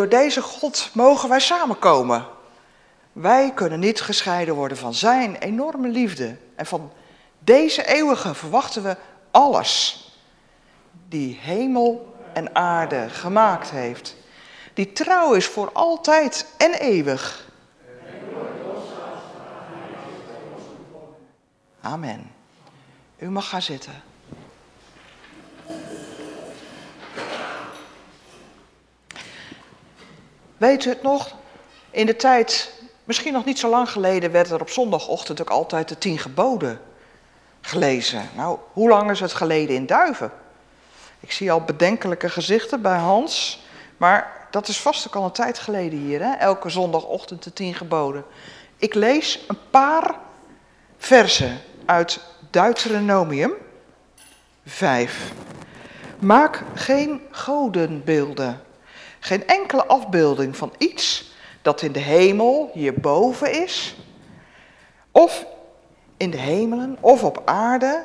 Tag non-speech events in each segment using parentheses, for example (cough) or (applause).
Door deze God mogen wij samenkomen. Wij kunnen niet gescheiden worden van Zijn enorme liefde. En van deze eeuwige verwachten we alles. Die hemel en aarde gemaakt heeft. Die trouw is voor altijd en eeuwig. Amen. U mag gaan zitten. Weet u het nog? In de tijd, misschien nog niet zo lang geleden, werd er op zondagochtend ook altijd de tien geboden gelezen. Nou, hoe lang is het geleden in Duiven? Ik zie al bedenkelijke gezichten bij Hans, maar dat is vast ook al een tijd geleden hier, hè? elke zondagochtend de tien geboden. Ik lees een paar versen uit Deuteronomium 5. Maak geen godenbeelden, geen enkele afbeelding van iets dat in de hemel hierboven is, of in de hemelen, of op aarde,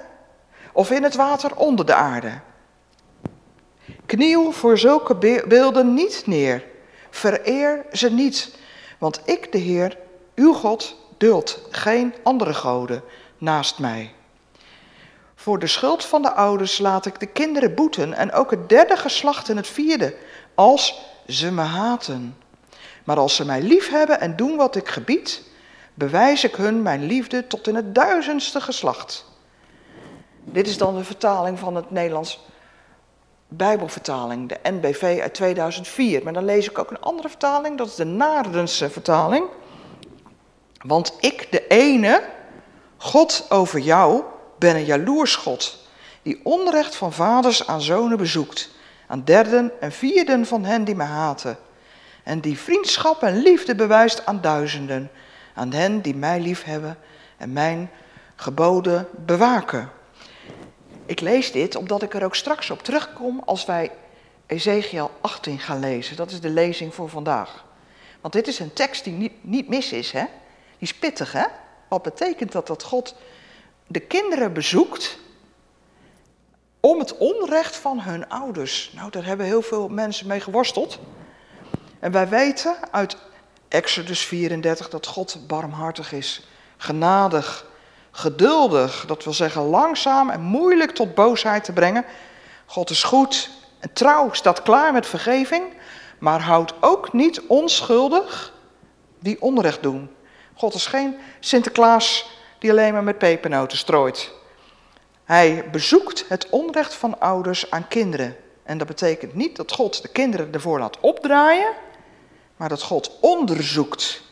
of in het water onder de aarde. Kniel voor zulke beelden niet neer. Vereer ze niet, want ik, de Heer, uw God, duld geen andere goden naast mij. Voor de schuld van de ouders laat ik de kinderen boeten en ook het derde geslacht en het vierde, als ze me haten. Maar als ze mij lief hebben en doen wat ik gebied, bewijs ik hun mijn liefde tot in het duizendste geslacht. Dit is dan de vertaling van het Nederlands Bijbelvertaling, de NBV uit 2004. Maar dan lees ik ook een andere vertaling, dat is de Naardense vertaling. Want ik, de ene, God over jou, ben een jaloers God, die onrecht van vaders aan zonen bezoekt, aan derden en vierden van hen die me haten, en die vriendschap en liefde bewijst aan duizenden, aan hen die mij lief hebben en mijn geboden bewaken. Ik lees dit omdat ik er ook straks op terugkom als wij Ezekiel 18 gaan lezen. Dat is de lezing voor vandaag. Want dit is een tekst die niet, niet mis is, hè? Die is pittig, hè? Wat betekent dat dat God de kinderen bezoekt om het onrecht van hun ouders. Nou, daar hebben heel veel mensen mee geworsteld. En wij weten uit Exodus 34 dat God barmhartig is, genadig, geduldig, dat wil zeggen langzaam en moeilijk tot boosheid te brengen. God is goed en trouw, staat klaar met vergeving, maar houdt ook niet onschuldig die onrecht doen. God is geen Sinterklaas die alleen maar met pepernoten strooit. Hij bezoekt het onrecht van ouders aan kinderen. En dat betekent niet dat God de kinderen ervoor laat opdraaien, maar dat God onderzoekt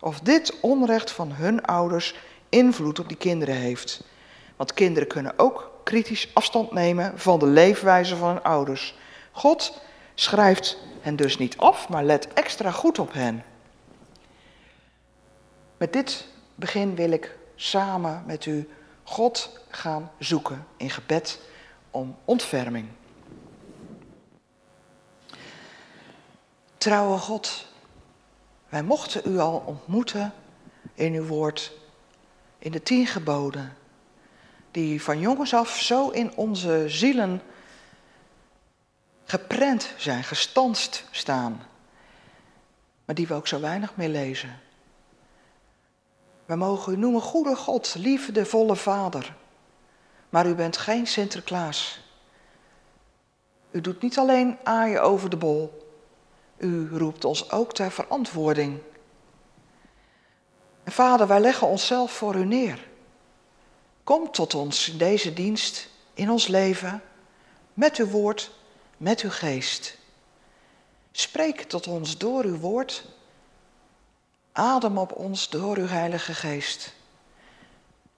of dit onrecht van hun ouders invloed op die kinderen heeft. Want kinderen kunnen ook kritisch afstand nemen van de leefwijze van hun ouders. God schrijft hen dus niet af, maar let extra goed op hen. Met dit begin wil ik samen met u God gaan zoeken in gebed om ontferming. Trouwe God, wij mochten u al ontmoeten in uw woord, in de tien geboden, die van jongens af zo in onze zielen geprent zijn, gestanst staan, maar die we ook zo weinig meer lezen. We mogen u noemen goede God, liefdevolle Vader. Maar u bent geen Sinterklaas. U doet niet alleen aaien over de bol. U roept ons ook ter verantwoording. Vader, wij leggen onszelf voor u neer. Kom tot ons in deze dienst, in ons leven, met uw woord, met uw geest. Spreek tot ons door uw woord Adem op ons door uw Heilige Geest.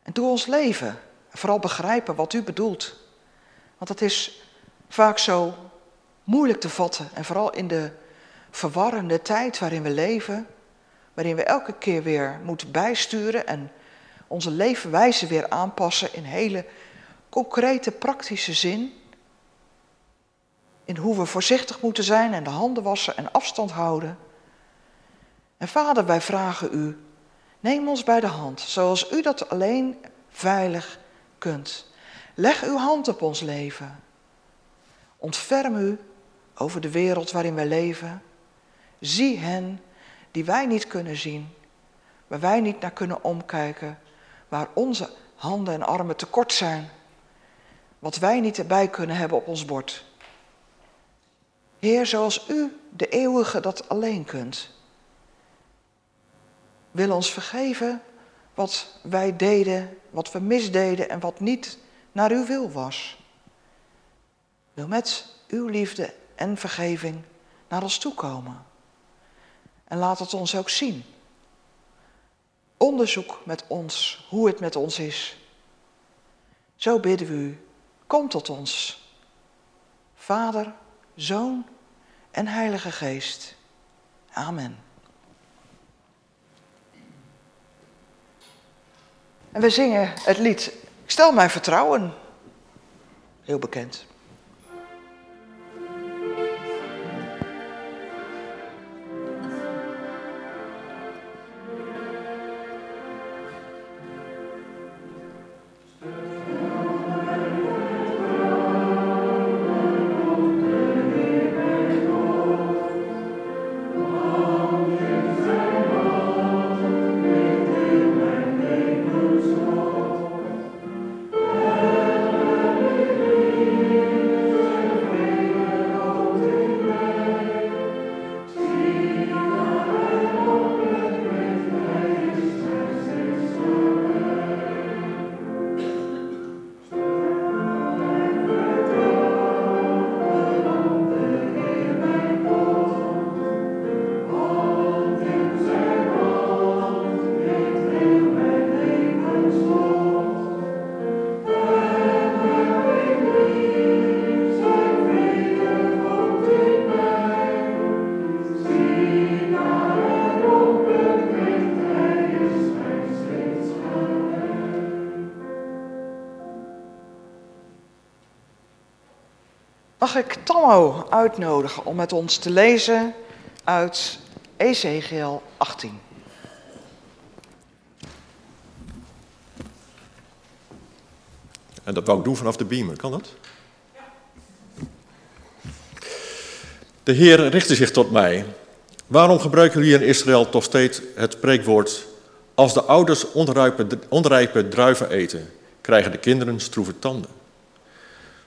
En doe ons leven. Vooral begrijpen wat u bedoelt. Want het is vaak zo moeilijk te vatten. En vooral in de verwarrende tijd waarin we leven. Waarin we elke keer weer moeten bijsturen en onze leefwijze weer aanpassen in hele concrete, praktische zin. In hoe we voorzichtig moeten zijn en de handen wassen en afstand houden. En vader, wij vragen u, neem ons bij de hand, zoals u dat alleen veilig kunt. Leg uw hand op ons leven. Ontferm u over de wereld waarin wij leven. zie hen die wij niet kunnen zien, waar wij niet naar kunnen omkijken, waar onze handen en armen tekort zijn, wat wij niet erbij kunnen hebben op ons bord. Heer, zoals u, de eeuwige, dat alleen kunt. Wil ons vergeven wat wij deden, wat we misdeden en wat niet naar uw wil was. Wil met uw liefde en vergeving naar ons toe komen. En laat het ons ook zien. Onderzoek met ons hoe het met ons is. Zo bidden we u, kom tot ons. Vader, Zoon en Heilige Geest. Amen. En we zingen het lied stel mijn vertrouwen. Heel bekend. Mag ik Tammo uitnodigen om met ons te lezen uit Ezekiel 18. En dat wou ik doen vanaf de beamer, kan dat? De Heer richtte zich tot mij. Waarom gebruiken jullie in Israël toch steeds het spreekwoord... als de ouders onrijpe, onrijpe druiven eten, krijgen de kinderen stroeve tanden?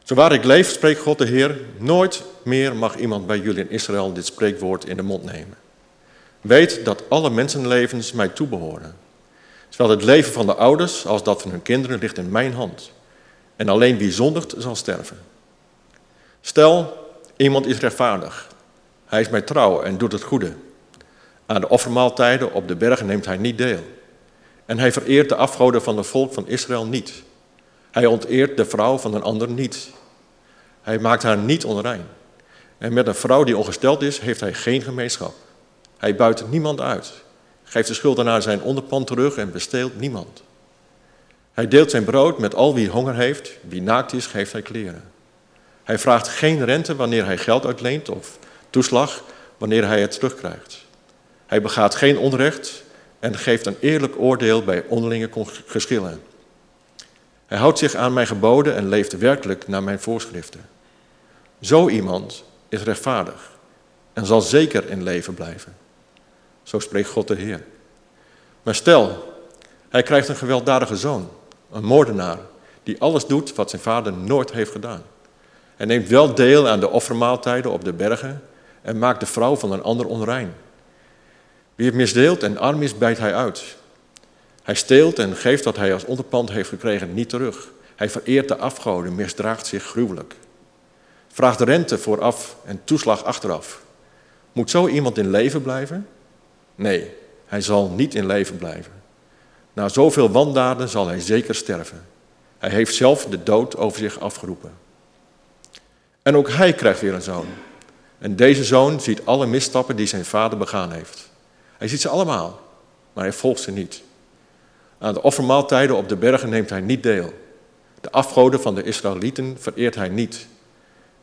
Zowaar ik leef, spreekt God de Heer, nooit meer mag iemand bij jullie in Israël dit spreekwoord in de mond nemen. Weet dat alle mensenlevens mij toebehoren. Zowel het leven van de ouders als dat van hun kinderen ligt in mijn hand. En alleen wie zondigt zal sterven. Stel, iemand is rechtvaardig. Hij is mij trouw en doet het goede. Aan de offermaaltijden op de bergen neemt hij niet deel. En hij vereert de afgoden van het volk van Israël niet. Hij onteert de vrouw van een ander niet. Hij maakt haar niet onrein. En met een vrouw die ongesteld is, heeft hij geen gemeenschap. Hij buit niemand uit, geeft de schuldenaar zijn onderpand terug en besteelt niemand. Hij deelt zijn brood met al wie honger heeft, wie naakt is, geeft hij kleren. Hij vraagt geen rente wanneer hij geld uitleent of toeslag wanneer hij het terugkrijgt. Hij begaat geen onrecht en geeft een eerlijk oordeel bij onderlinge geschillen. Hij houdt zich aan mijn geboden en leeft werkelijk naar mijn voorschriften. Zo iemand is rechtvaardig en zal zeker in leven blijven. Zo spreekt God de Heer. Maar stel, hij krijgt een gewelddadige zoon, een moordenaar, die alles doet wat zijn vader nooit heeft gedaan. Hij neemt wel deel aan de offermaaltijden op de bergen en maakt de vrouw van een ander onrein. Wie het misdeelt en arm is, bijt hij uit. Hij steelt en geeft wat hij als onderpand heeft gekregen niet terug. Hij vereert de afgoden, misdraagt zich gruwelijk. Vraagt rente vooraf en toeslag achteraf. Moet zo iemand in leven blijven? Nee, hij zal niet in leven blijven. Na zoveel wandaden zal hij zeker sterven. Hij heeft zelf de dood over zich afgeroepen. En ook hij krijgt weer een zoon. En deze zoon ziet alle misstappen die zijn vader begaan heeft. Hij ziet ze allemaal, maar hij volgt ze niet. Aan de offermaaltijden op de bergen neemt hij niet deel. De afgoden van de Israëlieten vereert hij niet.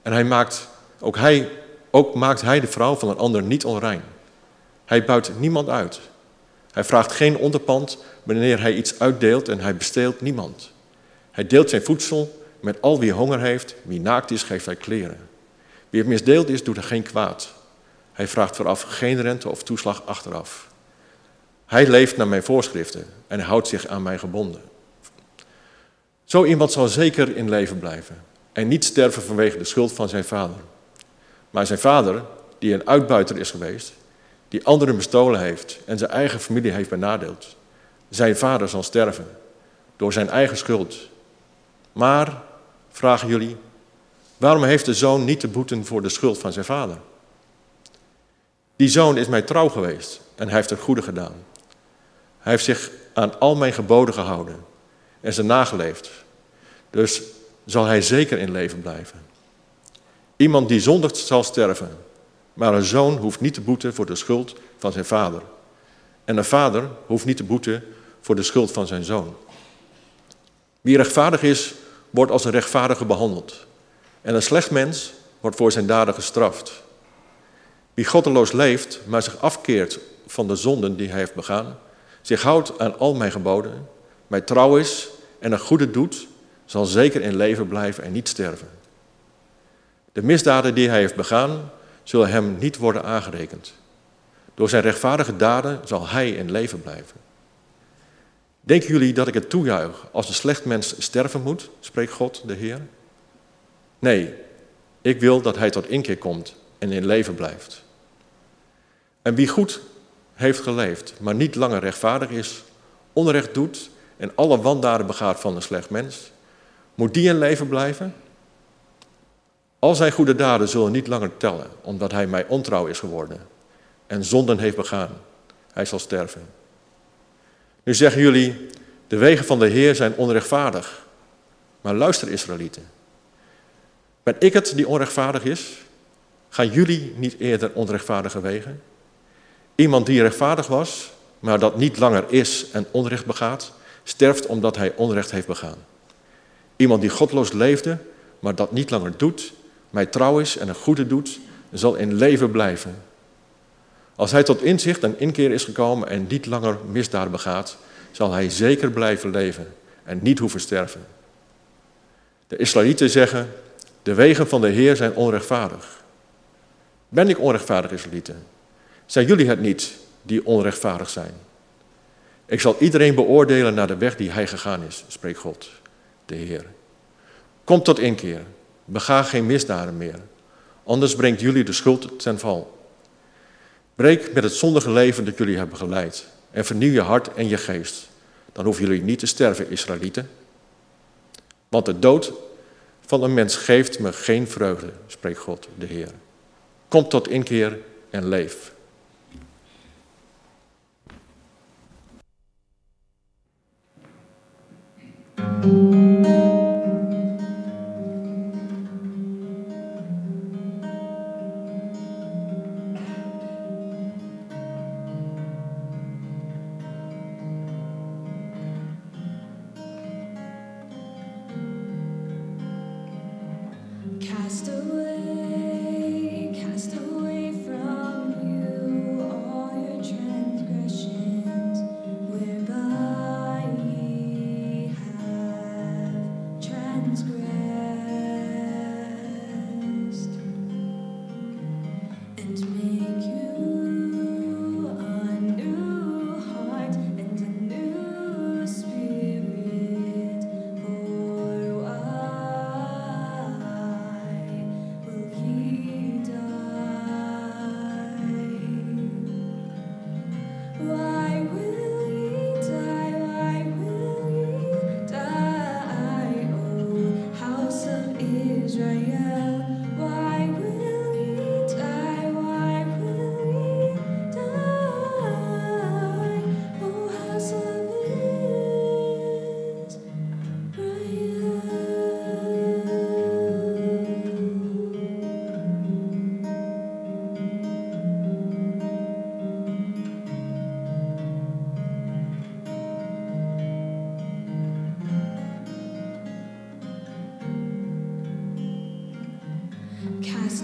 En hij maakt, ook, hij, ook maakt hij de vrouw van een ander niet onrein. Hij buit niemand uit. Hij vraagt geen onderpand wanneer hij iets uitdeelt en hij besteelt niemand. Hij deelt zijn voedsel met al wie honger heeft, wie naakt is, geeft hij kleren. Wie misdeeld is, doet er geen kwaad. Hij vraagt vooraf geen rente of toeslag achteraf. Hij leeft naar mijn voorschriften en houdt zich aan mijn gebonden. Zo iemand zal zeker in leven blijven en niet sterven vanwege de schuld van zijn vader. Maar zijn vader, die een uitbuiter is geweest, die anderen bestolen heeft en zijn eigen familie heeft benadeeld, zijn vader zal sterven door zijn eigen schuld. Maar, vragen jullie, waarom heeft de zoon niet te boeten voor de schuld van zijn vader? Die zoon is mij trouw geweest en hij heeft het goede gedaan. Hij heeft zich aan al mijn geboden gehouden en ze nageleefd. Dus zal hij zeker in leven blijven. Iemand die zondigt zal sterven, maar een zoon hoeft niet te boeten voor de schuld van zijn vader. En een vader hoeft niet te boeten voor de schuld van zijn zoon. Wie rechtvaardig is, wordt als een rechtvaardige behandeld. En een slecht mens wordt voor zijn daden gestraft. Wie goddeloos leeft, maar zich afkeert van de zonden die hij heeft begaan, zich houdt aan al mijn geboden, mij trouw is en een goede doet, zal zeker in leven blijven en niet sterven. De misdaden die hij heeft begaan, zullen hem niet worden aangerekend. Door zijn rechtvaardige daden zal hij in leven blijven. Denken jullie dat ik het toejuich als een slecht mens sterven moet, spreekt God, de Heer? Nee, ik wil dat hij tot inkeer komt en in leven blijft. En wie goed heeft geleefd, maar niet langer rechtvaardig is, onrecht doet en alle wandaden begaat van een slecht mens, moet die in leven blijven? Al zijn goede daden zullen niet langer tellen, omdat hij mij ontrouw is geworden en zonden heeft begaan. Hij zal sterven. Nu zeggen jullie, de wegen van de Heer zijn onrechtvaardig. Maar luister Israëlieten. Ben ik het die onrechtvaardig is? Gaan jullie niet eerder onrechtvaardige wegen? Iemand die rechtvaardig was, maar dat niet langer is en onrecht begaat, sterft omdat hij onrecht heeft begaan. Iemand die godloos leefde, maar dat niet langer doet, mij trouw is en een goede doet, zal in leven blijven. Als hij tot inzicht en inkeer is gekomen en niet langer misdaad begaat, zal hij zeker blijven leven en niet hoeven sterven. De Israëlieten zeggen, de wegen van de Heer zijn onrechtvaardig. Ben ik onrechtvaardig, Israëlieten? Zijn jullie het niet die onrechtvaardig zijn? Ik zal iedereen beoordelen naar de weg die hij gegaan is, spreekt God, de Heer. Kom tot inkeer, bega geen misdaden meer, anders brengt jullie de schuld ten val. Breek met het zondige leven dat jullie hebben geleid en vernieuw je hart en je geest. Dan hoeven jullie niet te sterven, Israëlieten. Want de dood van een mens geeft me geen vreugde, spreekt God, de Heer. Kom tot inkeer en leef.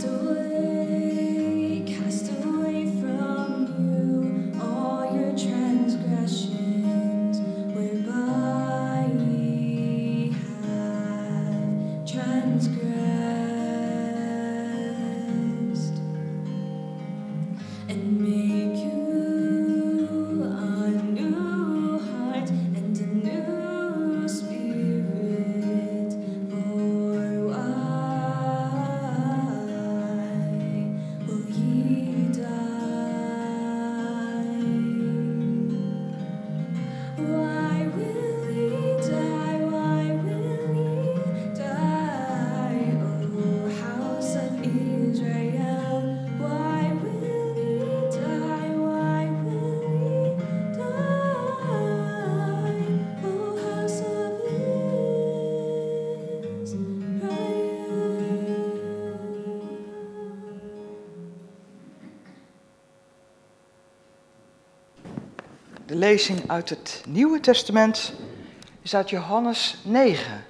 to lezing uit het Nieuwe Testament is uit Johannes 9.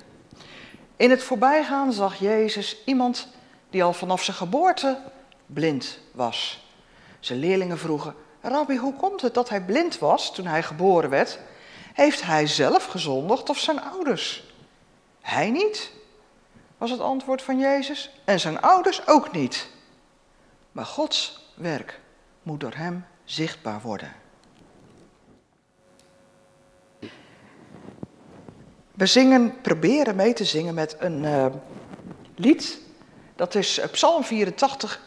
In het voorbijgaan zag Jezus iemand die al vanaf zijn geboorte blind was. Zijn leerlingen vroegen: Rabbi, hoe komt het dat hij blind was toen hij geboren werd? Heeft hij zelf gezondigd of zijn ouders? Hij niet, was het antwoord van Jezus, en zijn ouders ook niet. Maar Gods werk moet door hem zichtbaar worden. We zingen, proberen mee te zingen met een uh, lied. Dat is eh, Psalm 84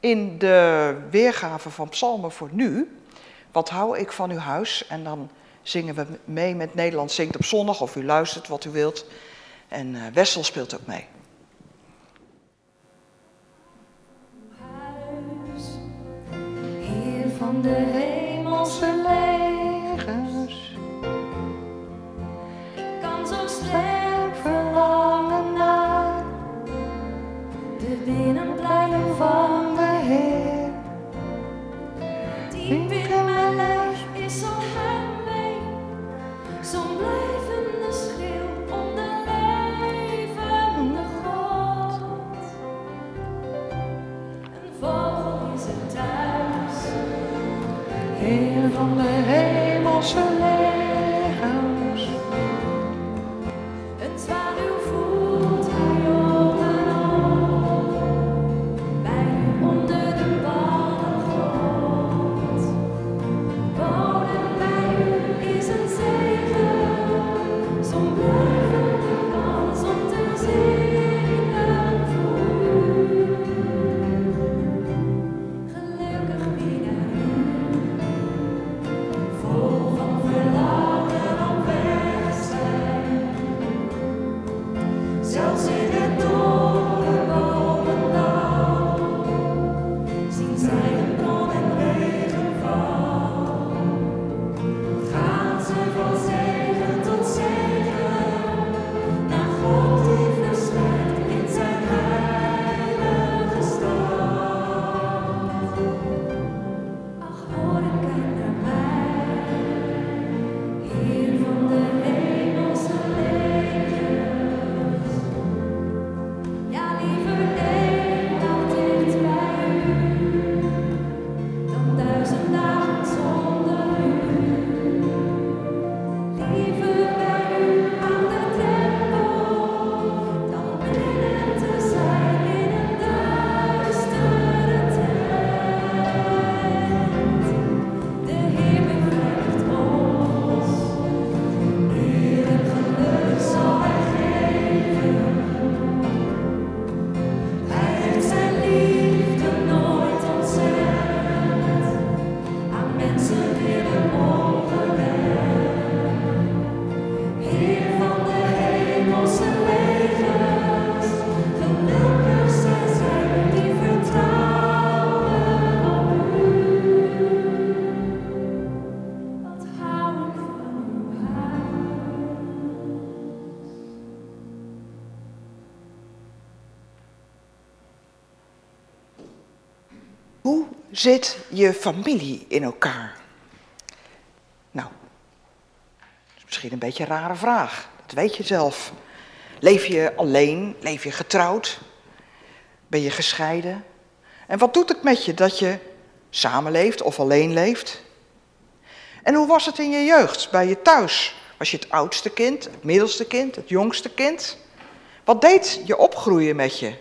in de weergave van Psalmen voor nu. Wat hou ik van uw huis? En dan zingen we mee met Nederland zingt op zondag, of u luistert wat u wilt. En uh, Wessel speelt ook mee. Huis, Heer van de hemelse de binnenpleinen van de Heer. Diep in mijn lijf is al heimwee, zo'n blijvende schreeuw om de levende God. Een vogel is het thuis, Heer van de hemelse zit je familie in elkaar? Nou, dat is misschien een beetje een rare vraag. Dat weet je zelf. Leef je alleen? Leef je getrouwd? Ben je gescheiden? En wat doet het met je dat je samenleeft of alleen leeft? En hoe was het in je jeugd, bij je thuis? Was je het oudste kind, het middelste kind, het jongste kind? Wat deed je opgroeien met je?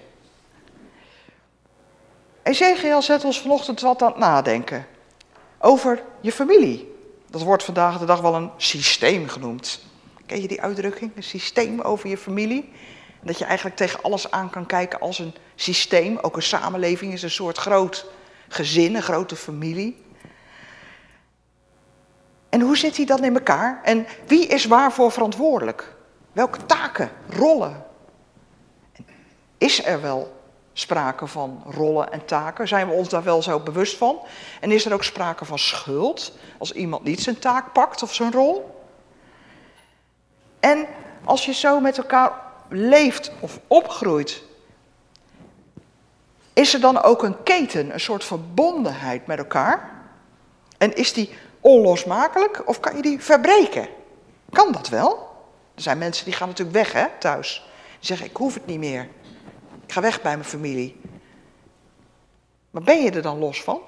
Ezekiel zet ons vanochtend wat aan het nadenken over je familie. Dat wordt vandaag de dag wel een systeem genoemd. Ken je die uitdrukking? Een systeem over je familie. Dat je eigenlijk tegen alles aan kan kijken als een systeem. Ook een samenleving is een soort groot gezin, een grote familie. En hoe zit die dan in elkaar? En wie is waarvoor verantwoordelijk? Welke taken, rollen? Is er wel sprake van rollen en taken? Zijn we ons daar wel zo bewust van? En is er ook sprake van schuld als iemand niet zijn taak pakt of zijn rol? En als je zo met elkaar leeft of opgroeit, is er dan ook een keten, een soort verbondenheid met elkaar? En is die onlosmakelijk of kan je die verbreken? Kan dat wel? Er zijn mensen die gaan natuurlijk weg hè, thuis. Die zeggen, ik hoef het niet meer. Ik ga weg bij mijn familie. Maar ben je er dan los van?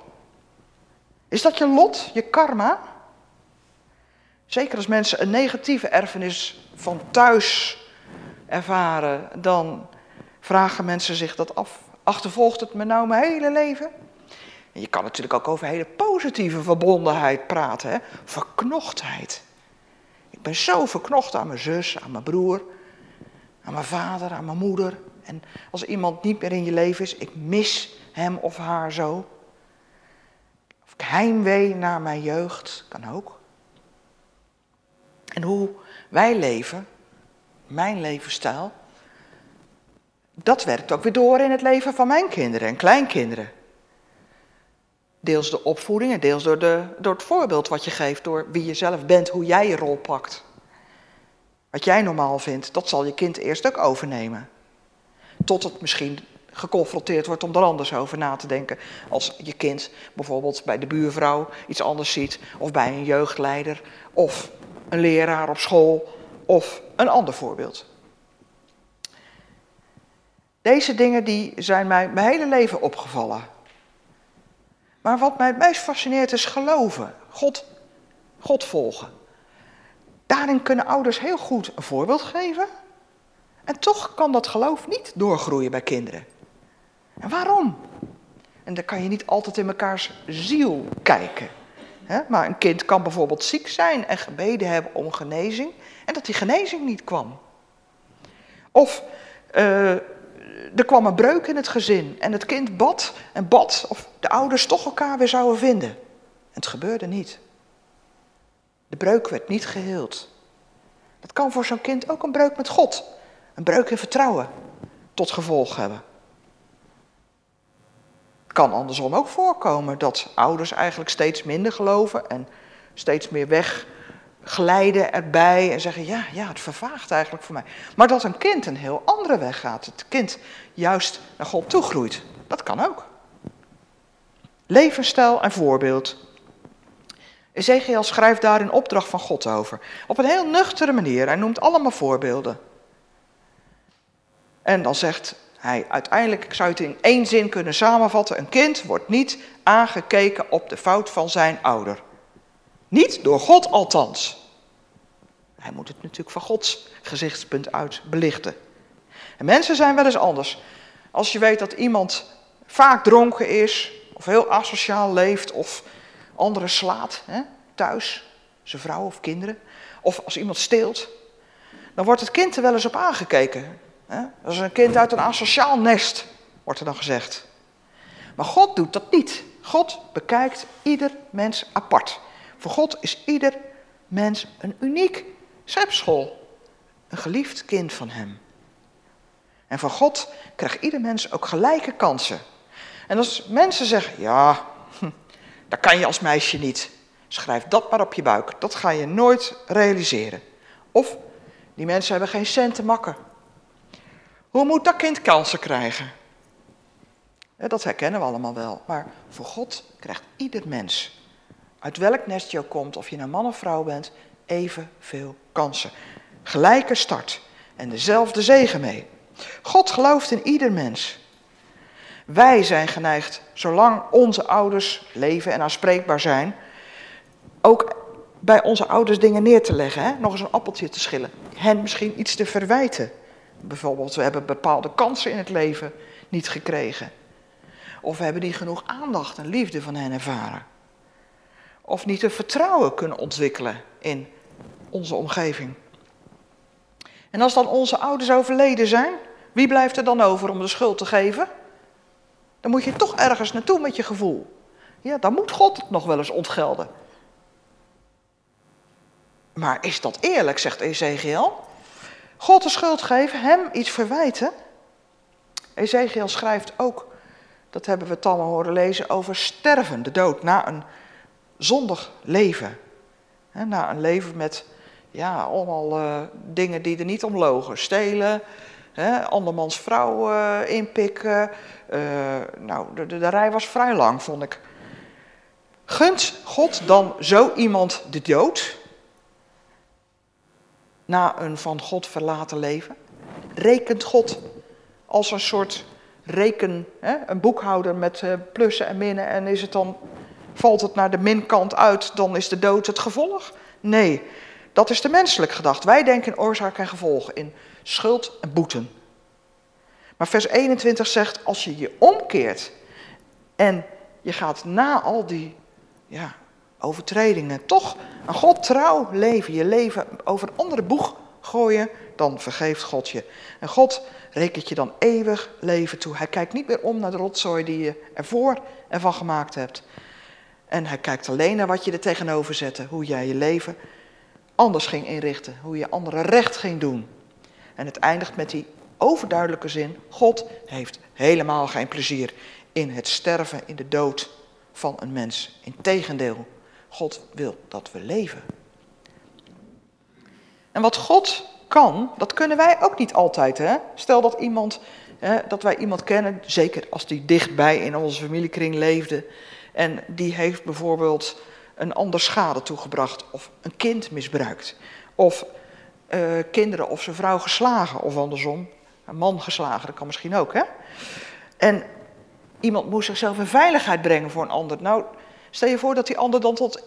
Is dat je lot, je karma? Zeker als mensen een negatieve erfenis van thuis ervaren, dan vragen mensen zich dat af. Achtervolgt het me nou mijn hele leven? En je kan natuurlijk ook over hele positieve verbondenheid praten, hè? verknochtheid. Ik ben zo verknocht aan mijn zus, aan mijn broer, aan mijn vader, aan mijn moeder. En als iemand niet meer in je leven is, ik mis hem of haar zo. Of ik heimwee naar mijn jeugd, kan ook. En hoe wij leven, mijn levensstijl, dat werkt ook weer door in het leven van mijn kinderen en kleinkinderen. Deels de opvoeding en deels door, de, door het voorbeeld wat je geeft, door wie je zelf bent, hoe jij je rol pakt. Wat jij normaal vindt, dat zal je kind eerst ook overnemen. Tot het misschien geconfronteerd wordt om er anders over na te denken. Als je kind bijvoorbeeld bij de buurvrouw iets anders ziet, of bij een jeugdleider, of een leraar op school, of een ander voorbeeld. Deze dingen die zijn mij mijn hele leven opgevallen. Maar wat mij het meest fascineert is geloven, God, God volgen. Daarin kunnen ouders heel goed een voorbeeld geven. En toch kan dat geloof niet doorgroeien bij kinderen. En waarom? En dan kan je niet altijd in mekaars ziel kijken. Maar een kind kan bijvoorbeeld ziek zijn en gebeden hebben om genezing. En dat die genezing niet kwam. Of uh, er kwam een breuk in het gezin en het kind bad en bad of de ouders toch elkaar weer zouden vinden. En het gebeurde niet. De breuk werd niet geheeld. Dat kan voor zo'n kind ook een breuk met God, een breuk in vertrouwen tot gevolg hebben. Het kan andersom ook voorkomen dat ouders eigenlijk steeds minder geloven en steeds meer wegglijden erbij en zeggen, ja, ja, het vervaagt eigenlijk voor mij. Maar dat een kind een heel andere weg gaat, het kind juist naar God toe groeit, dat kan ook. Levensstijl en voorbeeld. Ezekiel schrijft daar een opdracht van God over. Op een heel nuchtere manier. Hij noemt allemaal voorbeelden. En dan zegt hij uiteindelijk, ik zou het in één zin kunnen samenvatten: een kind wordt niet aangekeken op de fout van zijn ouder. Niet door God althans. Hij moet het natuurlijk van Gods gezichtspunt uit belichten. En mensen zijn wel eens anders. Als je weet dat iemand vaak dronken is, of heel asociaal leeft, of anderen slaat hè, thuis, zijn vrouw of kinderen, of als iemand steelt, dan wordt het kind er wel eens op aangekeken. Dat is een kind uit een asociaal nest, wordt er dan gezegd. Maar God doet dat niet. God bekijkt ieder mens apart. Voor God is ieder mens een uniek schepsel, een geliefd kind van Hem. En van God krijgt ieder mens ook gelijke kansen. En als mensen zeggen, ja, hm, dat kan je als meisje niet. Schrijf dat maar op je buik. Dat ga je nooit realiseren. Of, die mensen hebben geen cent te makken. Hoe moet dat kind kansen krijgen? Dat herkennen we allemaal wel. Maar voor God krijgt ieder mens, uit welk nest je ook komt, of je een man of vrouw bent, evenveel kansen. Gelijke start en dezelfde zegen mee. God gelooft in ieder mens. Wij zijn geneigd, zolang onze ouders leven en aanspreekbaar zijn, ook bij onze ouders dingen neer te leggen. Hè? Nog eens een appeltje te schillen. Hen misschien iets te verwijten. Bijvoorbeeld, we hebben bepaalde kansen in het leven niet gekregen. Of we hebben niet genoeg aandacht en liefde van hen ervaren. Of niet het vertrouwen kunnen ontwikkelen in onze omgeving. En als dan onze ouders overleden zijn, wie blijft er dan over om de schuld te geven? Dan moet je toch ergens naartoe met je gevoel. Ja, dan moet God het nog wel eens ontgelden. Maar is dat eerlijk, zegt Ezekiel? God de schuld geven, hem iets verwijten? Ezekiel schrijft ook, dat hebben we Tamme horen lezen, over sterven, de dood, na een zondig leven. na een leven met ja, allemaal uh, dingen die er niet om logen. Stelen, andermans vrouw uh, inpikken. Uh, nou, de, de, de, rij was vrij lang, vond ik. Gunt God dan zo iemand de dood? Na een van God verlaten leven? Rekent God als een soort reken, hè, een boekhouder met eh, plussen en minnen en is het dan, valt het naar de minkant uit, dan is de dood het gevolg? Nee, dat is de menselijk gedacht. Wij denken in oorzaak en gevolg, in schuld en boeten. Maar vers 21 zegt, als je je omkeert en je gaat na al die ja, overtredingen toch aan God trouw leven, je leven over een andere boeg gooien, dan vergeeft God je. En God rekent je dan eeuwig leven toe. Hij kijkt niet meer om naar de rotzooi die je ervoor en van gemaakt hebt. En hij kijkt alleen naar wat je er tegenover zette, hoe jij je leven anders ging inrichten, hoe je anderen recht ging doen. En het eindigt met die overduidelijke zin: God heeft helemaal geen plezier in het sterven, in de dood van een mens. Integendeel, God wil dat we leven. En wat God kan, dat kunnen wij ook niet altijd. Hè? Stel dat, iemand, hè, dat wij iemand kennen, zeker als die dichtbij in onze familiekring leefde, en die heeft bijvoorbeeld een ander schade toegebracht, of een kind misbruikt, of uh, kinderen of zijn vrouw geslagen, of andersom, een man geslagen, dat kan misschien ook. Hè? En iemand moest zichzelf in veiligheid brengen voor een ander. Nou, stel je voor dat die ander dan tot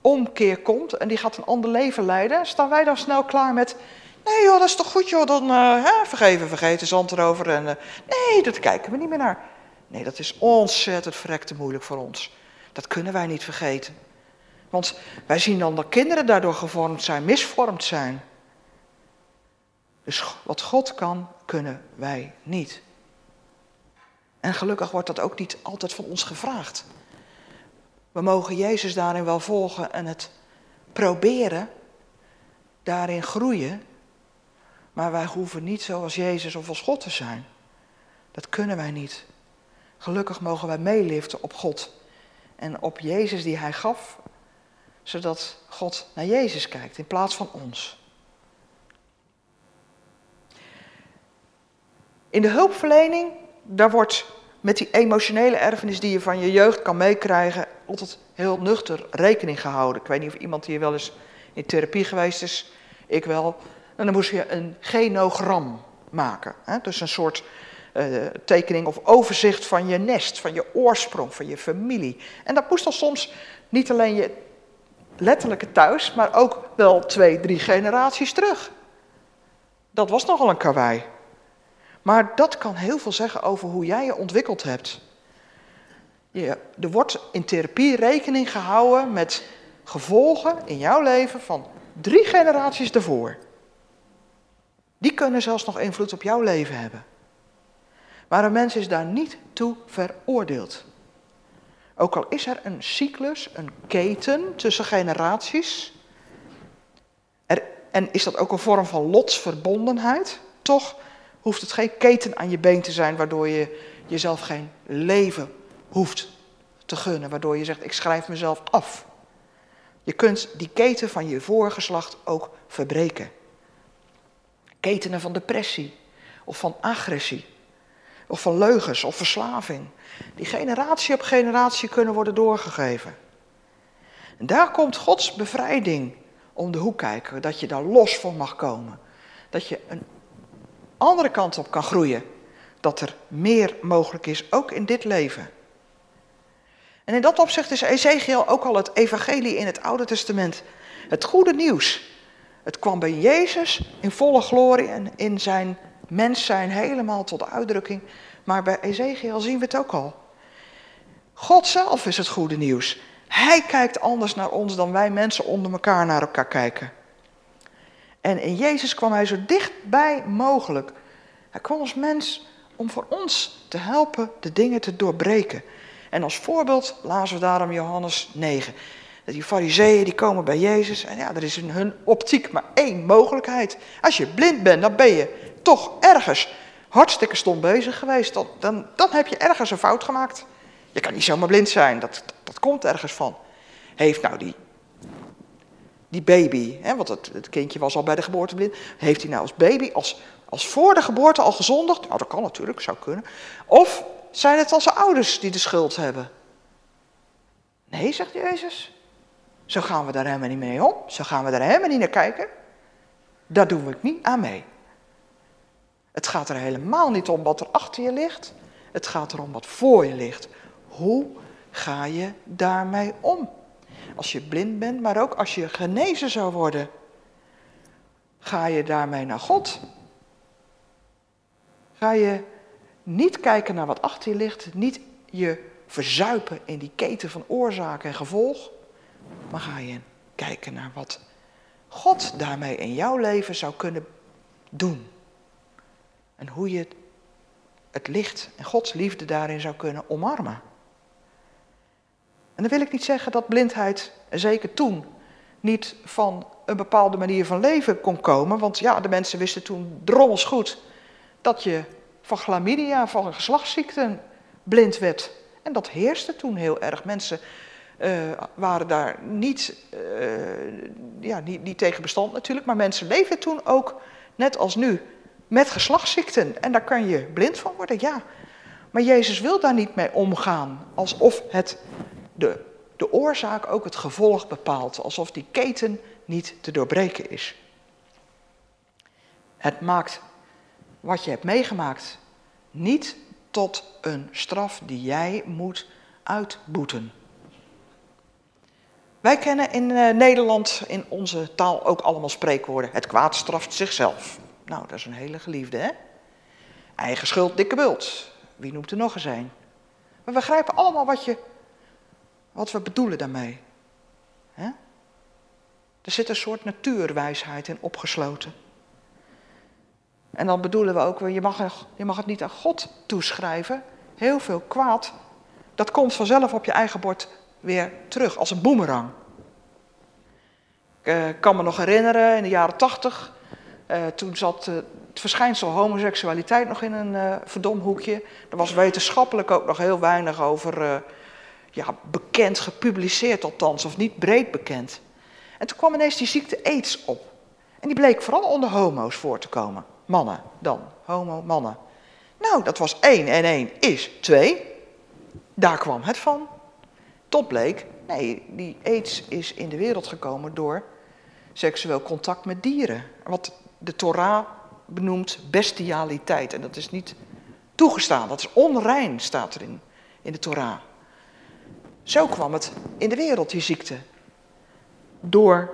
omkeer komt en die gaat een ander leven leiden. Staan wij dan snel klaar met, nee joh, dat is toch goed joh, dan uh, hè, vergeven, vergeten, zand erover. En, uh, nee, dat kijken we niet meer naar. Nee, dat is ontzettend verrekte moeilijk voor ons. Dat kunnen wij niet vergeten. Want wij zien dan dat kinderen daardoor gevormd zijn, misvormd zijn. Dus wat God kan, kunnen wij niet. En gelukkig wordt dat ook niet altijd van ons gevraagd. We mogen Jezus daarin wel volgen en het proberen, daarin groeien. Maar wij hoeven niet zoals Jezus of als God te zijn. Dat kunnen wij niet. Gelukkig mogen wij meeliften op God en op Jezus die Hij gaf, zodat God naar Jezus kijkt in plaats van ons. In de hulpverlening, daar wordt met die emotionele erfenis die je van je jeugd kan meekrijgen, altijd heel nuchter rekening gehouden. Ik weet niet of iemand hier wel eens in therapie geweest is, ik wel. En dan moest je een genogram maken. Hè? Dus een soort uh, tekening of overzicht van je nest, van je oorsprong, van je familie. En dat moest dan soms niet alleen je letterlijke thuis, maar ook wel twee, drie generaties terug. Dat was nogal een karwei. Maar dat kan heel veel zeggen over hoe jij je ontwikkeld hebt. Je, er wordt in therapie rekening gehouden met gevolgen in jouw leven van drie generaties daarvoor. Die kunnen zelfs nog invloed op jouw leven hebben. Maar een mens is daar niet toe veroordeeld. Ook al is er een cyclus, een keten tussen generaties. Er, en is dat ook een vorm van lotsverbondenheid, toch hoeft het geen keten aan je been te zijn waardoor je jezelf geen leven hoeft te gunnen, waardoor je zegt ik schrijf mezelf af. Je kunt die keten van je voorgeslacht ook verbreken. Ketenen van depressie of van agressie of van leugens of verslaving, die generatie op generatie kunnen worden doorgegeven. En daar komt Gods bevrijding om de hoek kijken, dat je daar los van mag komen. Dat je een andere kant op kan groeien. Dat er meer mogelijk is, ook in dit leven. En in dat opzicht is Ezekiel ook al het evangelie in het Oude Testament. Het goede nieuws. Het kwam bij Jezus in volle glorie en in zijn mens zijn helemaal tot uitdrukking. Maar bij Ezekiel zien we het ook al. God zelf is het goede nieuws. Hij kijkt anders naar ons dan wij mensen onder elkaar naar elkaar kijken. En in Jezus kwam hij zo dichtbij mogelijk. Hij kwam als mens om voor ons te helpen de dingen te doorbreken. En als voorbeeld lazen we daarom Johannes 9. Dat die fariseeën die komen bij Jezus en ja, er is in hun optiek maar één mogelijkheid. Als je blind bent, dan ben je toch ergens hartstikke stom bezig geweest. Dan, dan, heb je ergens een fout gemaakt. Je kan niet zomaar blind zijn, dat, dat komt ergens van. Heeft nou die die baby, hè, want het, het, kindje was al bij de geboorte blind, heeft hij nou als baby, als, als voor de geboorte al gezondigd? Nou, dat kan natuurlijk, zou kunnen. Of zijn het al zijn ouders die de schuld hebben? Nee, zegt Jezus. Zo gaan we daar helemaal niet mee om. Zo gaan we daar helemaal niet naar kijken. Daar doen we het niet aan mee. Het gaat er helemaal niet om wat er achter je ligt. Het gaat erom wat voor je ligt. Hoe ga je daarmee om? Als je blind bent, maar ook als je genezen zou worden. Ga je daarmee naar God? Ga je niet kijken naar wat achter je ligt, niet je verzuipen in die keten van oorzaak en gevolg, maar ga je kijken naar wat God daarmee in jouw leven zou kunnen doen. En hoe je het licht en Gods liefde daarin zou kunnen omarmen. En dan wil ik niet zeggen dat blindheid, zeker toen, niet van een bepaalde manier van leven kon komen. Want ja, de mensen wisten toen drommels goed dat je van chlamydia, van geslachtsziekten blind werd. En dat heerste toen heel erg. Mensen uh, waren daar niet, uh, ja, niet, niet tegen bestand natuurlijk, maar mensen leefden toen ook, net als nu, met geslachtsziekten. En daar kan je blind van worden, ja. Maar Jezus wil daar niet mee omgaan, alsof het de, de oorzaak ook het gevolg bepaalt, alsof die keten niet te doorbreken is. Het maakt wat je hebt meegemaakt niet tot een straf die jij moet uitboeten. Wij kennen in uh, Nederland, in onze taal, ook allemaal spreekwoorden. Het kwaad straft zichzelf. Nou, dat is een hele geliefde, hè? Eigen schuld, dikke bult. Wie noemt er nog eens een? Maar we begrijpen allemaal wat, je, wat we bedoelen daarmee. Er zit een soort natuurwijsheid in opgesloten. En dan bedoelen we ook, je mag, je mag het niet aan God toeschrijven. Heel veel kwaad, dat komt vanzelf op je eigen bord weer terug, als een boemerang. Ik uh, kan me nog herinneren, in de jaren tachtig, uh, toen zat uh, het verschijnsel homoseksualiteit nog in een verdomhoekje. Er was wetenschappelijk ook nog heel weinig over ja, bekend, gepubliceerd althans, of niet breed bekend. En toen kwam ineens die ziekte AIDS op. En die bleek vooral onder homo's voor te komen. Mannen dan, homo, mannen. Nou, dat was 1 en 1 is 2. Daar kwam het van. Tot bleek, nee, die aids is in de wereld gekomen door seksueel contact met dieren. Wat de Torah benoemt bestialiteit. En dat is niet toegestaan, dat is onrein, staat erin in de Torah. Zo kwam het in de wereld, die ziekte. Doordat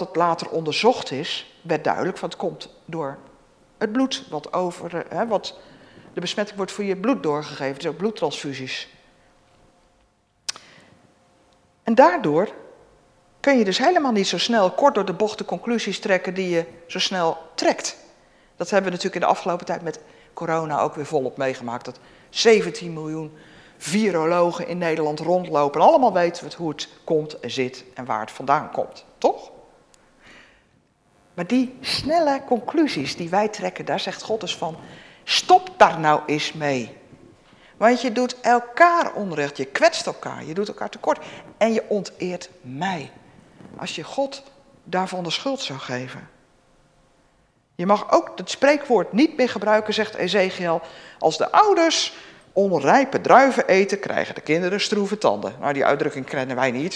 het later onderzocht is, werd duidelijk van het komt door het bloed wat over, hè, wat de besmetting wordt voor je bloed doorgegeven, dus ook bloedtransfusies. En daardoor kun je dus helemaal niet zo snel kort door de bocht de conclusies trekken die je zo snel trekt. Dat hebben we natuurlijk in de afgelopen tijd met corona ook weer volop meegemaakt. Dat 17 miljoen virologen in Nederland rondlopen. En allemaal weten we hoe het komt en zit en waar het vandaan komt. Toch? Maar die snelle conclusies die wij trekken, daar zegt God dus van, stop daar nou eens mee. Want je doet elkaar onrecht, je kwetst elkaar, je doet elkaar tekort en je onteert mij. Als je God daarvan de schuld zou geven. Je mag ook het spreekwoord niet meer gebruiken, zegt Ezekiel. Als de ouders onrijpe druiven eten, krijgen de kinderen stroeve tanden. Nou, die uitdrukking kennen wij niet.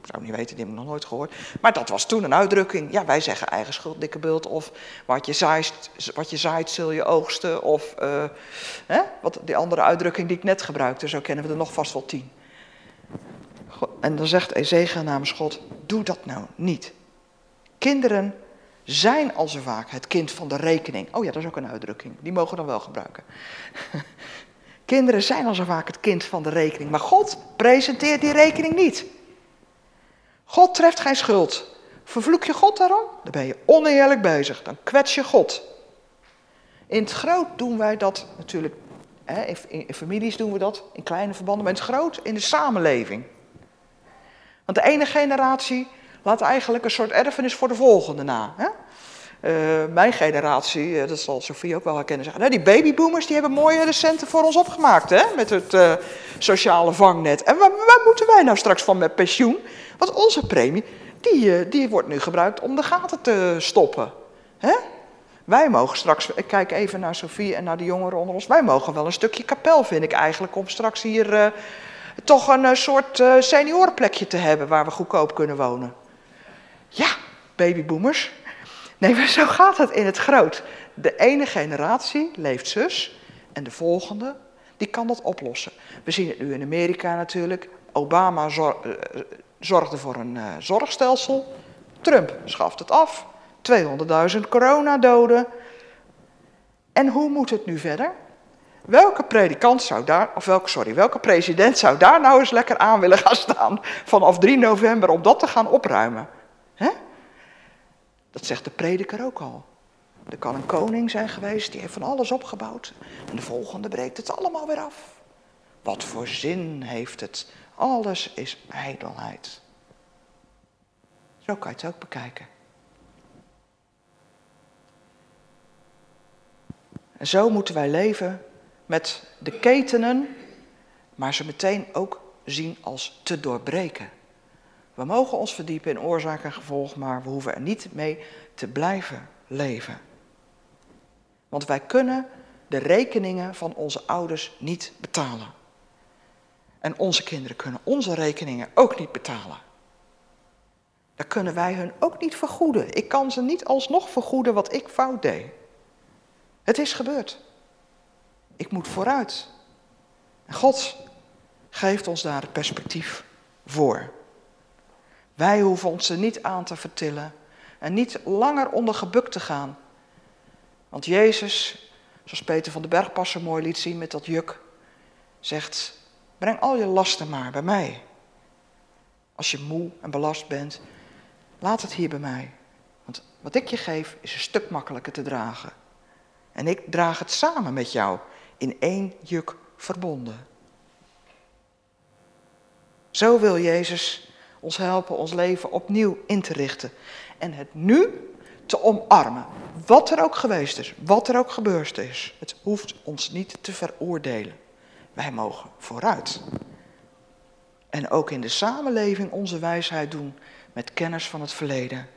Ik zou niet weten, die heb ik nog nooit gehoord. Maar dat was toen een uitdrukking. Ja, wij zeggen eigen schuld, dikke bult. Of wat je zaait, wat je zaait zul je oogsten. Of uh, hè? Wat, die andere uitdrukking die ik net gebruikte. Zo kennen we er nog vast wel tien. En dan zegt Ezekiel namens God, doe dat nou niet. Kinderen zijn al zo vaak het kind van de rekening. Oh ja, dat is ook een uitdrukking. Die mogen we dan wel gebruiken. (laughs) Kinderen zijn al zo vaak het kind van de rekening. Maar God presenteert die rekening niet. God treft geen schuld. Vervloek je God daarom? Dan ben je oneerlijk bezig. Dan kwets je God. In het groot doen wij dat natuurlijk. Hè, in, in, families doen we dat, in kleine verbanden. Maar in het groot in de samenleving. Want de ene generatie laat eigenlijk een soort erfenis voor de volgende na. Hè? Uh, mijn generatie, dat zal Sofie ook wel herkennen, zeggen, nou, die babyboomers die hebben mooie recenten voor ons opgemaakt hè? met het uh, sociale vangnet. En waar, moeten wij nou straks van met pensioen? Want onze premie, die, die wordt nu gebruikt om de gaten te stoppen. Hè? Wij mogen straks, ik kijk even naar Sofie en naar de jongeren onder ons, wij mogen wel een stukje kapel, vind ik eigenlijk, om straks hier toch een eh, soort eh, seniorenplekje te hebben waar we goedkoop kunnen wonen. Ja, babyboomers. Nee, maar zo gaat het in het groot. De ene generatie leeft zus en de volgende, die kan dat oplossen. We zien het nu in Amerika natuurlijk. Obama zor- eh, zorgde voor een eh, zorgstelsel. Trump schaft het af. 200.000 coronadoden. En hoe moet het nu verder? Welke predikant zou daar, of welke, sorry, welke president zou daar nou eens lekker aan willen gaan staan vanaf 3 november om dat te gaan opruimen? Dat zegt de prediker ook al. Er kan een koning zijn geweest, die heeft van alles opgebouwd. En de volgende breekt het allemaal weer af. Wat voor zin heeft het? Alles is ijdelheid. Zo kan je het ook bekijken. En zo moeten wij leven met de ketenen, maar ze meteen ook zien als te doorbreken. We mogen ons verdiepen in oorzaak en gevolg, maar we hoeven er niet mee te blijven leven. Want wij kunnen de rekeningen van onze ouders niet betalen. En onze kinderen kunnen onze rekeningen ook niet betalen. Dan kunnen wij hun ook niet vergoeden. Ik kan ze niet alsnog vergoeden wat ik fout deed. Het is gebeurd. Ik moet vooruit. En God geeft ons daar het perspectief voor. Wij hoeven ons er niet aan te vertillen en niet langer onder gebukt te gaan. Want Jezus, zoals Peter van den Berg pas mooi liet zien met dat juk, zegt: Breng al je lasten maar bij mij. Als je moe en belast bent, laat het hier bij mij. Want wat ik je geef is een stuk makkelijker te dragen. En ik draag het samen met jou in één juk verbonden. Zo wil Jezus ons helpen ons leven opnieuw in te richten. En het nu te omarmen. Wat er ook geweest is, wat er ook gebeurd is. Het hoeft ons niet te veroordelen. Wij mogen vooruit. En ook in de samenleving onze wijsheid doen met kennis van het verleden.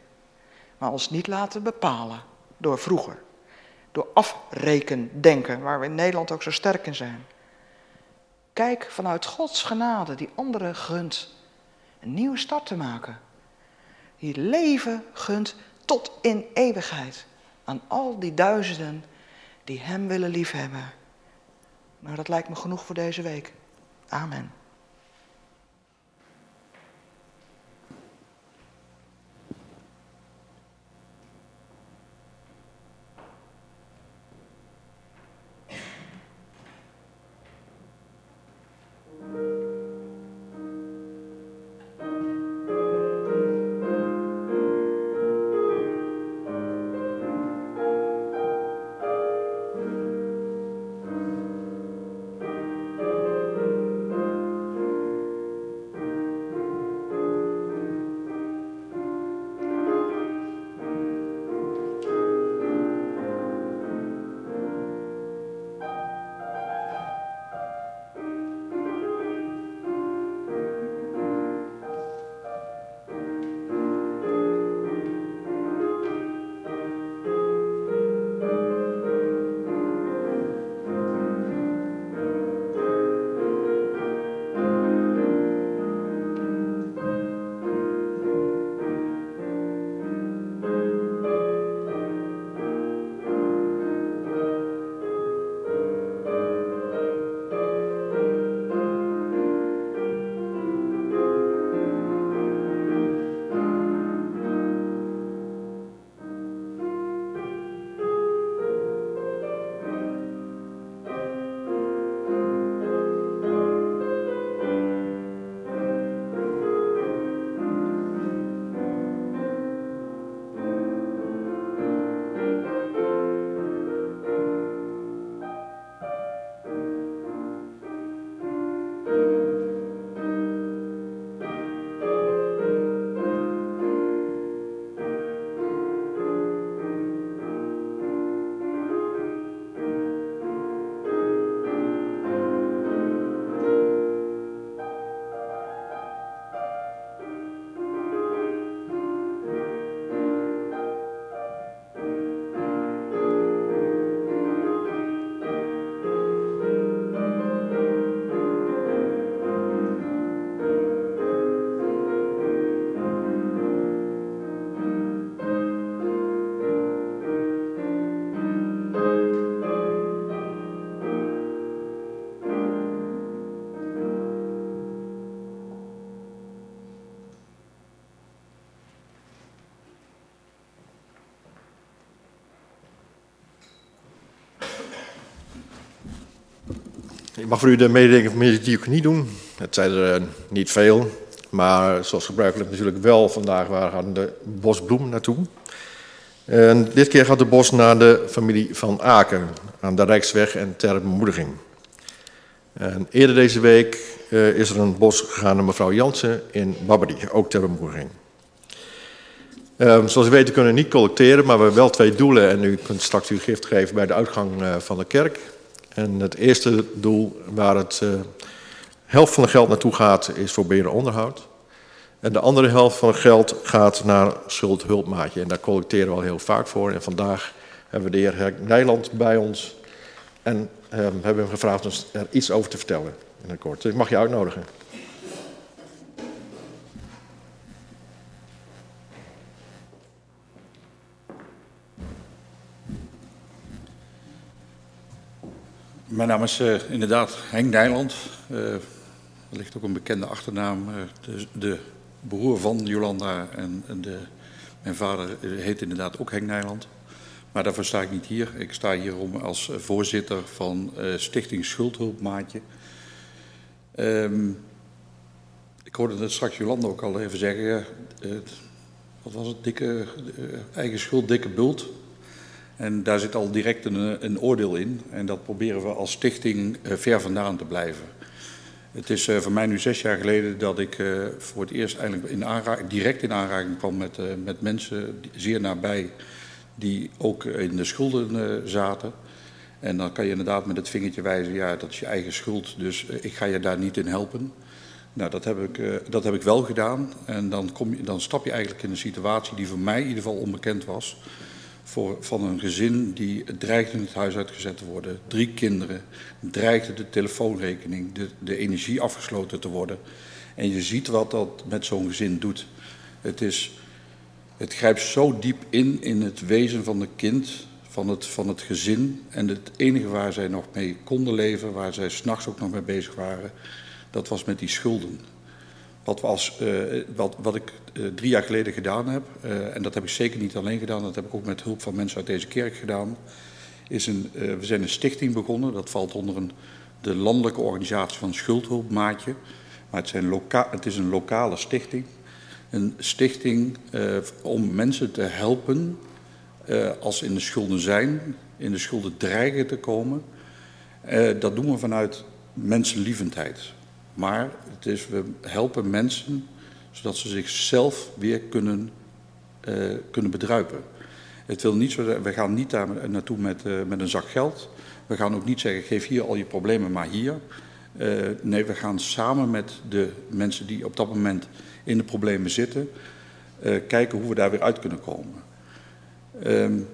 Maar ons niet laten bepalen door vroeger. Door afrekendenken, waar we in Nederland ook zo sterk in zijn. Kijk vanuit Gods genade die anderen gunt een nieuwe start te maken. Die leven gunt tot in eeuwigheid aan al die duizenden die Hem willen liefhebben. Nou, dat lijkt me genoeg voor deze week. Amen. Ik mag voor u de mededeling van Diaconie doen. Het zijn er eh, niet veel, maar zoals gebruikelijk natuurlijk wel vandaag waar gaan de bosbloem naartoe. En dit keer gaat de bos naar de familie van Aken aan de Rijksweg en ter bemoediging. En eerder deze week uh, is er een bos gegaan naar mevrouw Jansen in Babbedy, ook ter bemoediging. Um, zoals u weet, we niet collecteren, maar we hebben wel twee doelen. En u kunt straks uw gift geven bij de uitgang uh, van de kerk. En het eerste doel waar het uh, helft van het geld naartoe gaat, is voor beheer en onderhoud. En de andere helft van het geld gaat naar schuldhulpmaatje. En daar collecteren we al heel vaak voor. En vandaag hebben we de heer Nijland bij ons. En um, hebben hem gevraagd om er iets over te vertellen in het kort. Dus ik mag je uitnodigen. Mijn naam is uh, inderdaad Henk Nijland. Uh, er ligt ook een bekende achternaam. Uh, de, de, broer van Jolanda en, en de, mijn vader heet inderdaad ook Henk Nijland. Maar daarvoor sta ik niet hier. Ik sta hier om als voorzitter van Stichting Schuldhulpmaatje. Um, ik hoorde het straks Jolanda ook al even zeggen. wat was het? Dikke, eigen schuld, dikke bult. En daar zit al direct een, een, oordeel in. En dat proberen we als stichting uh, ver vandaan te blijven. Het is uh, voor mij nu zes jaar geleden dat ik voor het eerst eigenlijk in direct in aanraking kwam met, met mensen zeer nabij die ook in de schulden zaten. En dan kan je inderdaad met het vingertje wijzen, ja, dat is je eigen schuld, dus ik ga je daar niet in helpen. Nou, dat heb ik, dat heb ik wel gedaan. En dan, kom je, dan stap je eigenlijk in een situatie die voor mij in ieder geval onbekend was voor, van een gezin die dreigde het huis uitgezet te worden. Drie kinderen, dreigde de telefoonrekening, de, de energie afgesloten te worden. En je ziet wat dat met zo'n gezin doet. Het, is, het grijpt zo diep in in het wezen van het kind, van het, van het gezin. En het enige waar zij nog mee konden leven, waar zij s'nachts ook nog mee bezig waren, dat was met die schulden. Wat, uh, wat, wat ik uh, drie jaar geleden gedaan heb, uh, en dat heb ik zeker niet alleen gedaan, dat heb ik ook met hulp van mensen uit deze kerk gedaan, is een, we zijn een stichting begonnen. Dat valt onder een, de landelijke organisatie van Schuldhulpmaatje. Maar het, zijn loka het is een lokale stichting. Een stichting om mensen te helpen als ze in de schulden zijn, in de schulden dreigen te komen. dat doen we vanuit mensenlievendheid. Maar het is, we helpen mensen zodat ze zichzelf weer kunnen, uh, kunnen bedruipen. Het wil niet zo, we gaan niet daar naartoe met, uh, met een zak geld. We gaan ook niet zeggen, geef hier al je problemen maar hier. Uh, nee, we gaan samen met de mensen die op dat moment in de problemen zitten... kijken hoe we daar weer uit kunnen komen. Um,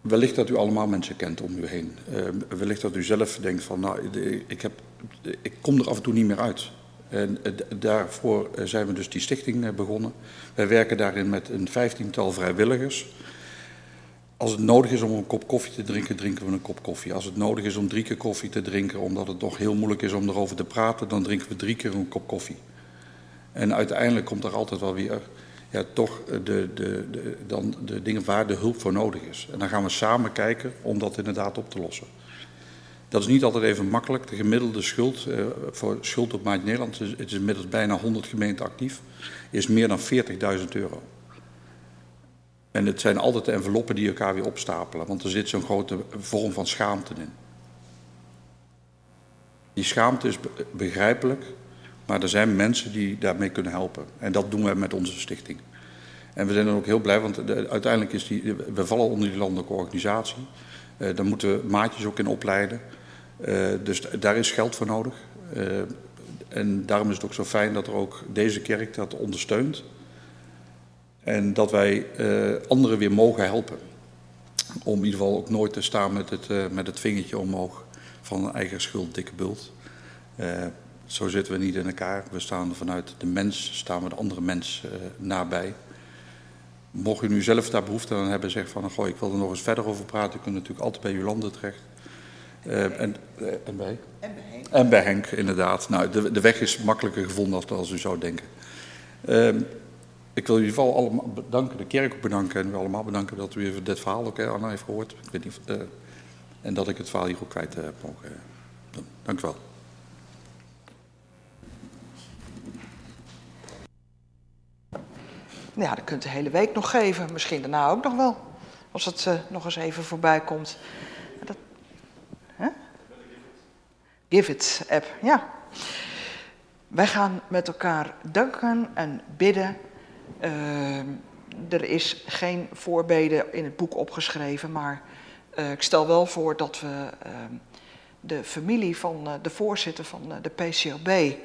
wellicht dat u allemaal mensen kent om u heen. Uh, wellicht dat u zelf denkt van, nou, ik, heb, ik kom er af en toe niet meer uit. En uh, daarvoor zijn we dus die stichting uh, begonnen. Wij werken daarin met een vijftiental vrijwilligers. Als het nodig is om een kop koffie te drinken, drinken we een kop koffie. Als het nodig is om drie keer koffie te drinken, omdat het toch heel moeilijk is om erover te praten, dan drinken we drie keer een kop koffie. En uiteindelijk komt er altijd wel weer ja, toch de, de, de, dan de dingen waar de hulp voor nodig is. En dan gaan we samen kijken om dat inderdaad op te lossen. Dat is niet altijd even makkelijk. De gemiddelde schuld uh, voor schuld op maat Nederland, het is inmiddels bijna 100 gemeenten actief, is meer dan 40.000 euro. En het zijn altijd de enveloppen die elkaar weer opstapelen, want er zit zo'n grote vorm van schaamte in. Die schaamte is begrijpelijk, maar er zijn mensen die daarmee kunnen helpen. En dat doen we met onze stichting. En we zijn dan ook heel blij, want de, uiteindelijk is die, we vallen onder die landelijke organisatie. Uh, daar moeten we maatjes ook in opleiden. Uh, dus daar is geld voor nodig. Uh, en daarom is het ook zo fijn dat er ook deze kerk dat ondersteunt. En dat wij anderen weer mogen helpen. Om in ieder geval ook nooit te staan met het, met het vingertje omhoog van eigen schuld, dikke bult. Zo zitten we niet in elkaar. We staan vanuit de mens, staan we de andere mens uh, nabij. Mocht u nu zelf daar behoefte aan hebben, zeg van, goh, ik wil er nog eens verder over praten. U natuurlijk altijd bij Jolande terecht. Uh, en, uh, en, bij? En bij Henk. En bij Henk, inderdaad. Nou, de, de weg is makkelijker gevonden dan als u zou denken. Ehm, ik wil in ieder geval allemaal bedanken, de kerk ook bedanken en u allemaal bedanken dat u even dit verhaal ook aan heeft gehoord. Ik weet niet, en dat ik het verhaal hier ook kwijt heb mogen. Dank u wel. Ja, dat kunt de hele week nog geven. Misschien daarna ook nog wel. Als het eh, nog eens even voorbij komt. Dat, hè? Give it app, ja. Wij gaan met elkaar danken en bidden. Uh, er is geen voorbeden in het boek opgeschreven, maar uh, ik stel wel voor dat we uh, de familie van uh, de voorzitter van de PCOB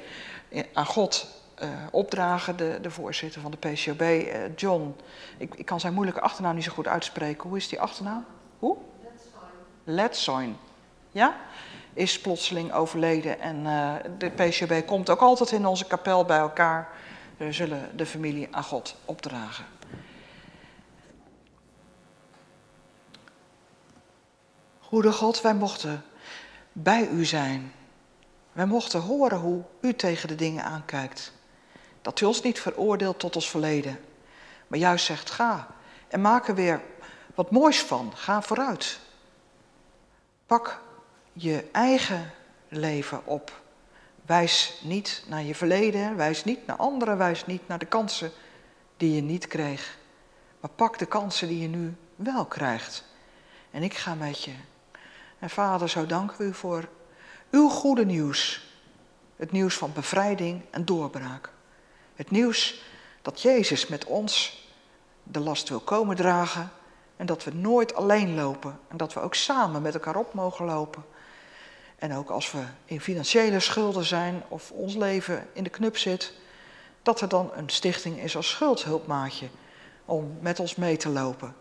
aan God opdragen. De, de, voorzitter van de PCOB, John. Ik, ik, kan zijn moeilijke achternaam niet zo goed uitspreken. Hoe is die achternaam? Hoe? Letzoin. Ja? Is plotseling overleden en de PCOB komt ook altijd in onze kapel bij elkaar. We zullen de familie aan God opdragen. Goede God, wij mochten bij u zijn. Wij mochten horen hoe u tegen de dingen aankijkt. Dat u ons niet veroordeelt tot ons verleden, maar juist zegt: ga en maak er weer wat moois van. Ga vooruit. Pak je eigen leven op. Wijs niet naar je verleden, wijs niet naar anderen, wijs niet naar de kansen die je niet kreeg. Maar pak de kansen die je nu wel krijgt. En ik ga met je en vader, zo danken we u voor uw goede nieuws. Het nieuws van bevrijding en doorbraak. Het nieuws dat Jezus met ons de last wil komen dragen en dat we nooit alleen lopen en dat we ook samen met elkaar op mogen lopen. En ook als we in financiële schulden zijn of ons leven in de knup zit, dat er dan een stichting is als schuldhulpmaatje om met ons mee te lopen.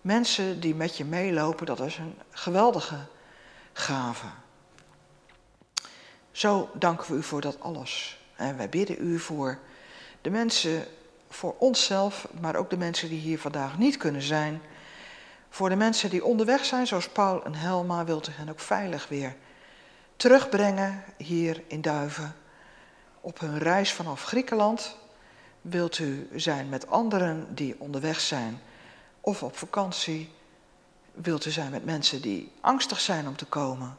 Mensen die met je meelopen, dat is een geweldige gave. Zo danken we u voor dat alles. En wij bidden u voor de mensen, voor onszelf, maar ook de mensen die hier vandaag niet kunnen zijn. Voor de mensen die onderweg zijn, zoals Paul en Helma, wilt u hen ook veilig weer terugbrengen hier in Duiven. Op hun reis vanaf Griekenland wilt u zijn met anderen die onderweg zijn of op vakantie. Wilt u zijn met mensen die angstig zijn om te komen?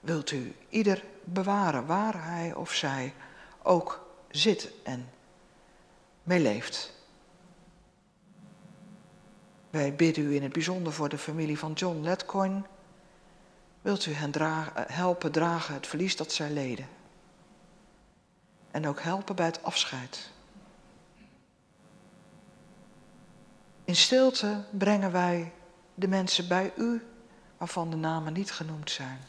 Wilt u ieder bewaren waar hij of zij ook zit en meeleeft? Wij bidden u in het bijzonder voor de familie van John Letcoin. Wilt u hen dragen, helpen dragen het verlies dat zij leden? En ook helpen bij het afscheid. In stilte brengen wij de mensen bij u waarvan de namen niet genoemd zijn.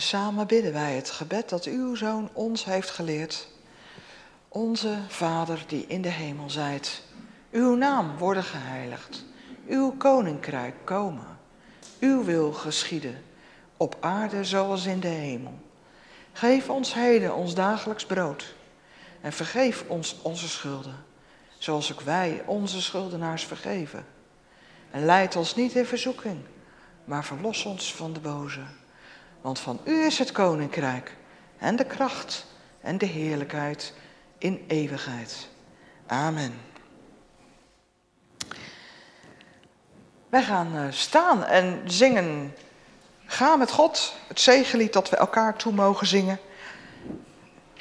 Samen bidden wij het gebed dat uw zoon ons heeft geleerd. Onze Vader die in de hemel zijt, uw naam worden geheiligd, uw koninkrijk komen, uw wil geschieden, op aarde zoals in de hemel. Geef ons heden ons dagelijks brood en vergeef ons onze schulden, zoals ook wij onze schuldenaars vergeven. En leid ons niet in verzoeking, maar verlos ons van de boze. Want van u is het koninkrijk en de kracht en de heerlijkheid in eeuwigheid. Amen. Wij gaan eh, staan en zingen. Ga met God, het zegenlied dat we elkaar toe mogen zingen.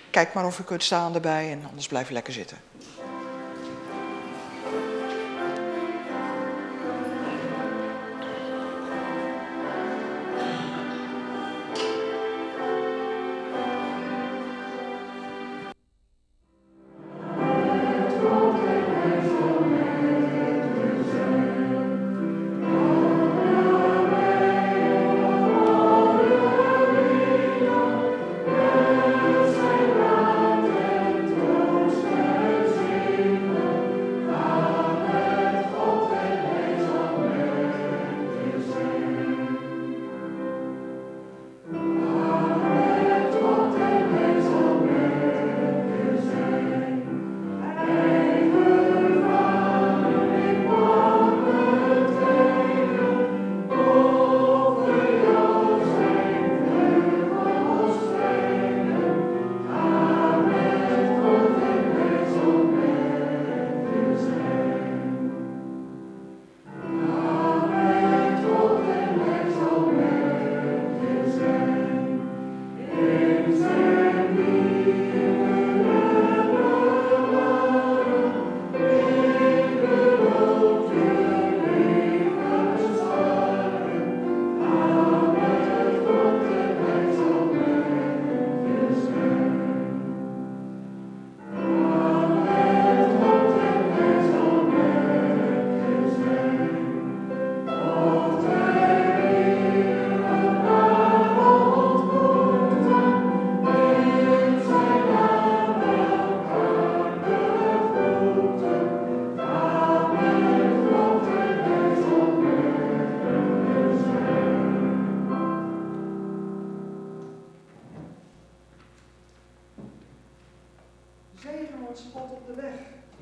Kijk maar of u kunt staan erbij en anders blijf lekker zitten.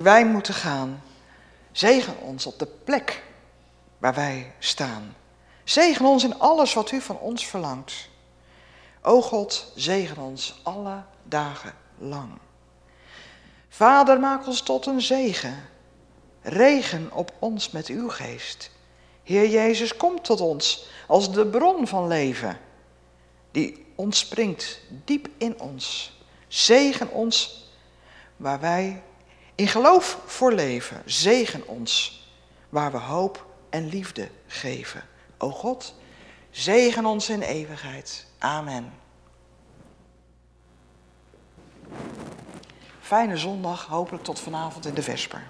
Wij moeten gaan. Zegen ons op de plek waar wij staan. Zegen ons in alles wat u van ons verlangt. O God, zegen ons alle dagen lang. Vader, maak ons tot een zegen. Regen op ons met uw geest. Heer Jezus, kom tot ons als de bron van leven, die ontspringt diep in ons. Zegen ons waar wij in geloof voor leven. Zegen ons waar we hoop en liefde geven. O God, zegen ons in eeuwigheid. Amen. Fijne zondag, hopelijk tot vanavond in de Vesper.